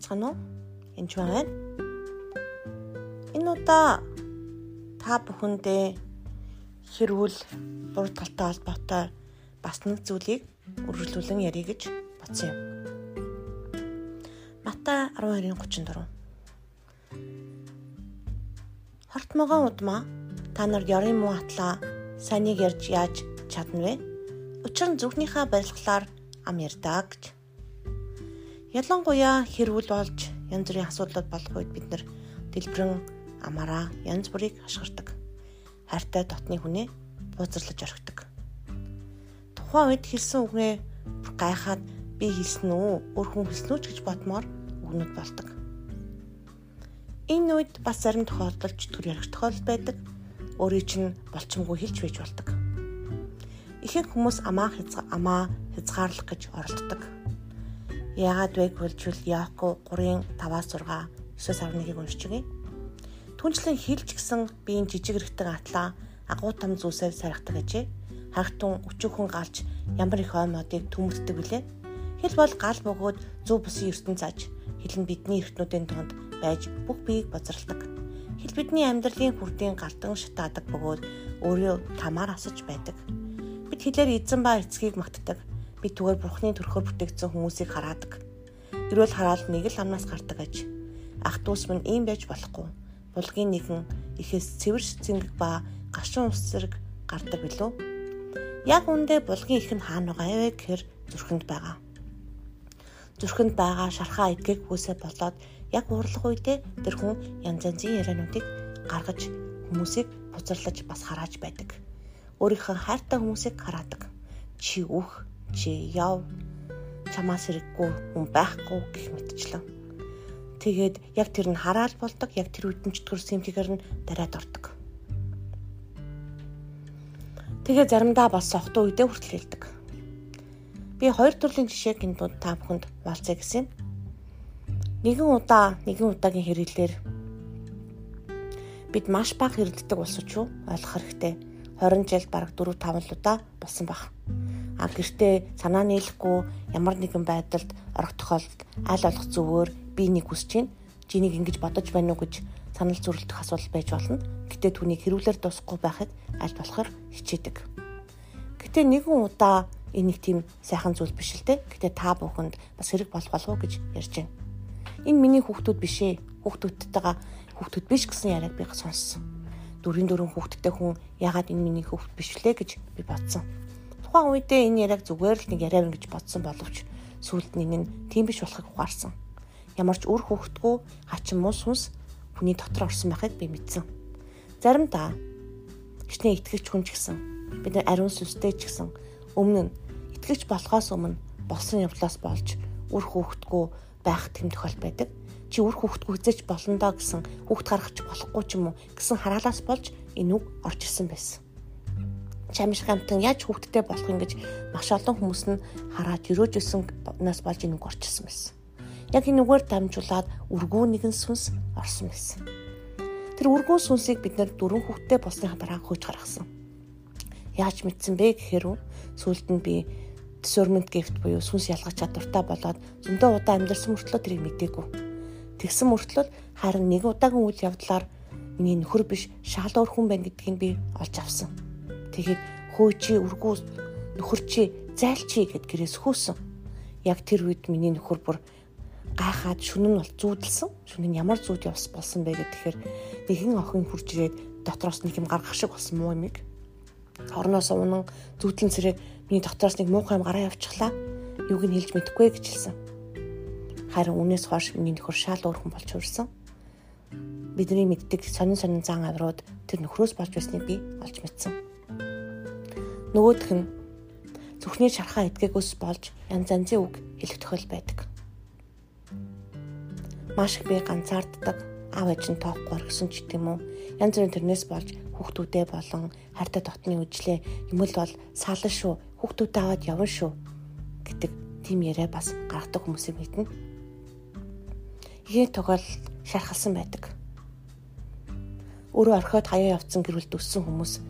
байцгаана уу? Энд байна. Энэ удаа та бүхэндээ хэрүүл бурдгалтай холбоотой бас нэг зүйлийг үргэлжлүүлэн ярих гэж бодсон юм. Матай 12:34. Хортмогоо удмаа та нар ёрын муу атлаа санийг ярьж яаж чадна вэ? Учир нь зүрхнийхээ барилгалаар ам ярьдаг гэж. Ялангуяа хэрүүл болж янз бүрийн асуудлууд болох үед бид нар дэлбэрэн амаараа янз бүрийг ашигладаг. Хайртай дотны хүнээ бууцарлаж орхидог. Тухайн үед хэлсэн үгнээ гайхаад би хэлсэн үү, өөр хүн хэлсэн үү гэж бодмоор үгнүүд болдог. Энэ үед бас зарим тохиолдолд төр ярих тохиолдол байдаг. Өөрийн чинь болчмгүй хэлж байж болдог. Ихэнх хүмүүс амаа хязгаар амаа хязгаарлах гэж оролддог. Яагаад вэ гэвэл Яако 3-ын 5-6 9-11-ийг уншиж өгье. Түнчлэн хилж гисэн биеийн жижиг эрэгтэн атлаа агуу там зүйлсээр сархдаг ажээ. Хагтун өчөөхөн галж ямар их оймодыг төмөрддөг билээ. Хэл бол гал бөгөөд зөв бусын ертөнц аж хэл нь бидний эртнүүдийн донд байж бүх биеийг бозралдаг. Хэл бидний амьдралын хүрдийн галтан шатаадаг бөгөөд өөрөө тамаар асаж байдаг Бид хэлээр эзэн ба эцгийг магтдаг. Бид түгээр бурхны төрхөөр бүтээгдсэн хүмүүсийг хараадаг. Эрүүл хараал нэг л амнаас гардаг аж. Ах дүүс минь ийм байж болохгүй. Булгийн нэгэн ихээс цэвэрш цэнгэг ба гашуун ус зэрэг гардаг билүү? Яг үндэ булгийн их нь хаана байгаа вэ гэхээр зүрхэнд байгаа. Зүрхэнд байгаа шархаа эдгэг хүсээ болоод яг уурлах үедээ тэр хүн янз янзын яриануудыг гаргаж хүмүүсийг бузарлаж бас харааж байдаг өөрийнхөө хайртай хүмүүсийг хараадаг. Чи үх, чи яв, чамаас хэрэггүй хүн байхгүй гэх мэтчлэн. Тэгээд яг тэр нь хараал болдог, яг тэр үдэнчтгэр симтгээр нь дараад ордог. Тэгээ заримдаа бас сохтуу үедээ хүртэл хэлдэг. Би хоёр төрлийн жишээг энэ дунд та бүхэнд хуваалцъя гэсэн. Нэгэн удаа, нэгэн удаагийн хэрэглэлээр бид маш бага хэрэлддэг болсон ч юу ойлгох хэрэгтэй 20 жилд бараг 4 5 удаа болсон баг. А гэртээ санаа нийлэхгүй ямар нэгэн байдалд орох тохиолдолд аль болох зөвөр би нэг хүсэж чинь жинийг ингэж бодож байна уу гэж санал зүрэлдэх асуудал байж болно. Гэтэ түүнийг хэрүүлэр дуусахгүй байхад аль болохоор хичээдэг. Гэтэ нэгэн удаа энэ нэг тийм сайхан зүйл биш л те. Гэтэ та бүхэнд бас хэрэг болох болов уу гэж ярьж байна. Энэ миний хүүхдүүд биш ээ. Хүүхдүүдтэйгээ хүүхдүүд биш гэсэн яриаг би сонссон дөрвийн дөрвөн хүүхэдтэй хүн ягаад энэ миний хүүхэд биш лээ гэж би бодсон. Тухайн үедээ энэ яриаг зүгээр л нэг яриа гэж бодсон боловч сүүлд нь энэ тийм биш болохыг ухаарсан. Ямар ч үр хүүхэдгүй хачин мус хүнс хүний дотор орсон байхыг би мэдсэн. Заримдаа гişний итгэгч хүн ч гэсэн бид ариун сүнстэй ч гэсэн өмнө нь итгэгч болохоос өмнө болсон явдлаас болж үр хүүхэдгүй байх тэм тохиол байдаг чи үр хүүхдгүй хизэж болно доо гэсэн хүүхд гаргах болохгүй ч юм уу гэсэн хараалаас болж энэ үг орж ирсэн байсан. Чамш хамтан яаж хүүхдтэй болох юм гэж маш олон хүмүүс нь хараад өрөөжсөн нас болж энэ үг орж ирсэн байсан. Яг энэ үгээр дамжуулаад үргүү нэгэн сүнс орсон байсан. Тэр үргүү сүнсийг бид нэр дөрвөн хүүхдтэй болсны дараа хөөж гаргасан. Яаж мэдсэн бэ гэхээр сүүлд нь би discernment gift буюу сүнс ялгах чадвартай болоод зөндөө удаа амьдэрсэн мөртлөө тэрийг мэдээгүй Тэгсэн мөртлөө харин нэг удаагийн үйл явдлаар миний нөхөр биш шал өөр хүн байна гэдгийг би олж авсан. Тэгэхэд хөө чи үргүү нөхөр чи зайл чи гэд гэрээс хөөсөн. Яг тэр үед миний нөхөр бүр гайхаад шүнэн бол зүүдэлсэн. Шүнэн ямар зүүд явс болсон бэ гэхээр нэгэн охин хурж ирээд дотроос нэг юм гаргах шиг болсон муу юмэг. Орноос унан зүүдлэн цэрэг миний дотроос нэг муухай юм гараа явчихлаа. Юуг нь хэлж мэдэхгүй гэж хэлсэн. Харин үнээс хойш миний нөхөр шал өөрхөн болж хүрсэн. Бидний мэддэг сонин сонин зан авирууд тэр нөхрөөс болж байсныг би олж мэдсэн. Нөгөөх нь зүрхний шархаа эдгээгөөс болж янз янзын үг хэлэх тохиол байдаг. Маш их би ганцаарддаг, аав ээж нь тоохгүй оргисон ч гэдэм үү. Янз бүрийн тэрнээс болж хүүхдүүдээ болон хайртай дотны үжлээ юм л бол салан шүү, хүүхдүүдээ аваад явна шүү гэдэг тийм яриа бас гаргадаг хүмүүсийг мэднэ ихээр тохиол шархалсан байдаг. Өөрөө орхиод хаяа явцсан гэрүүлд өссөн хүмүүс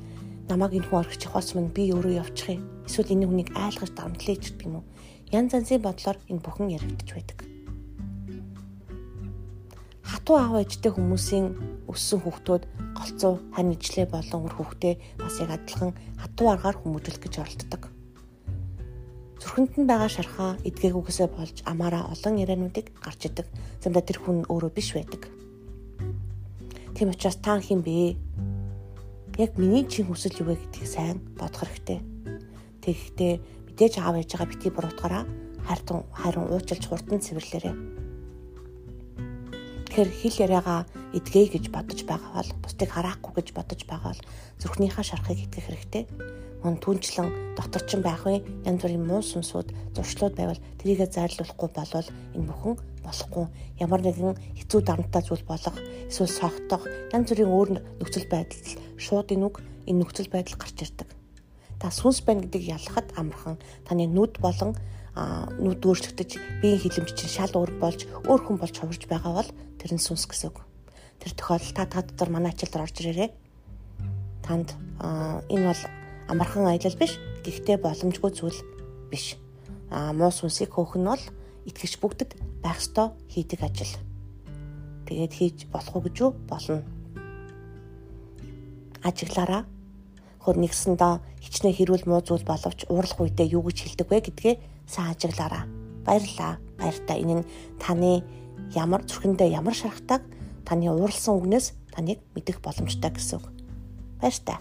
намайг энэ хүн орхиж явахаас өмнө би өөрөө явчих юм. Эсвэл энэ хүнийг айлгаж дарамтлаа ч гэдэг юм уу. Ян занзын бодлоор энэ бүхэн яригдчих байдаг. хатуу аав ээжтэй хүмүүсийн өссөн хүүхдүүд голцоо хань ижлээ болон үр хүүхдээ бас яг адилхан хатуу аргаар хүмүүжүүлэх гэж оролддог. Зүрхэнд нь байгаа шархаа эдгээгүйгээсээ болж амаараа олон яриануудыг гарч идэг. Замдаа тэр хүн өөрөө биш байдаг. Тийм учраас та хэм бэ? Яг миний чин хүсэл юу вэ гэдгийг сайн бодох хэрэгтэй. Тэгэхдээ мэдээж аав ээжээгээ бити буруутгаараа хайртан хайрын уучлж хурдан цэвэрлээрэй. Тэгэхээр хэл яриагаа эдгэе гэж бодож байгаа бол бусдыг хараахгүй гэж бодож байгаа бол зүрхнийхаа шарахыг итгэх хэрэгтэй. Мөн түнчлэн доторчин байх вэ? Янз бүрийн муу сүнсүүд, зуршлууд байвал тэрийгэ зайлуулахгүй болвол энэ бүхэн болохгүй. Ямар нэгэн хэцүү дарамттай зүйл болох, эсвэл согтох, янз бүрийн өөр нөхцөл байдал шууд энэ үг энэ нөхцөл байдал гарч ирдэг. Та сүнс байна гэдгийг ялахад амархан таны нүд болон нүд өөрчлөгдөж биеийн хилэмж чинь шал өөр болж өөр хүн болж хувирж байгаа бол тэр нь сүнс гэсэн үг. Тэр тохиолдолд та та дотор манай ачаалд орж ирээрээ. Танд энэ бол амархан аялал биш. Гэхдээ боломжгүй зүйл биш. Аа муу сүнсийг хөөх нь бол итгэж бүгдэд байх ёстой хийдэг ажил. Тэгээд хийж болох уу гэж юу болно. Ажиглаараа хөр нэгсэндээ хичнээн хэрүүл муу зүйл боловч уурлах үедээ юу гэж хэлдэг вэ гэдгээ сайн ажиглаараа. Баярлаа. Баяртай. Энэ нь таны ямар зүрхэндээ ямар шархтайг таны ууралсан үгнээс таныг мэдэх боломжтой гэсэн үг. Баяртай.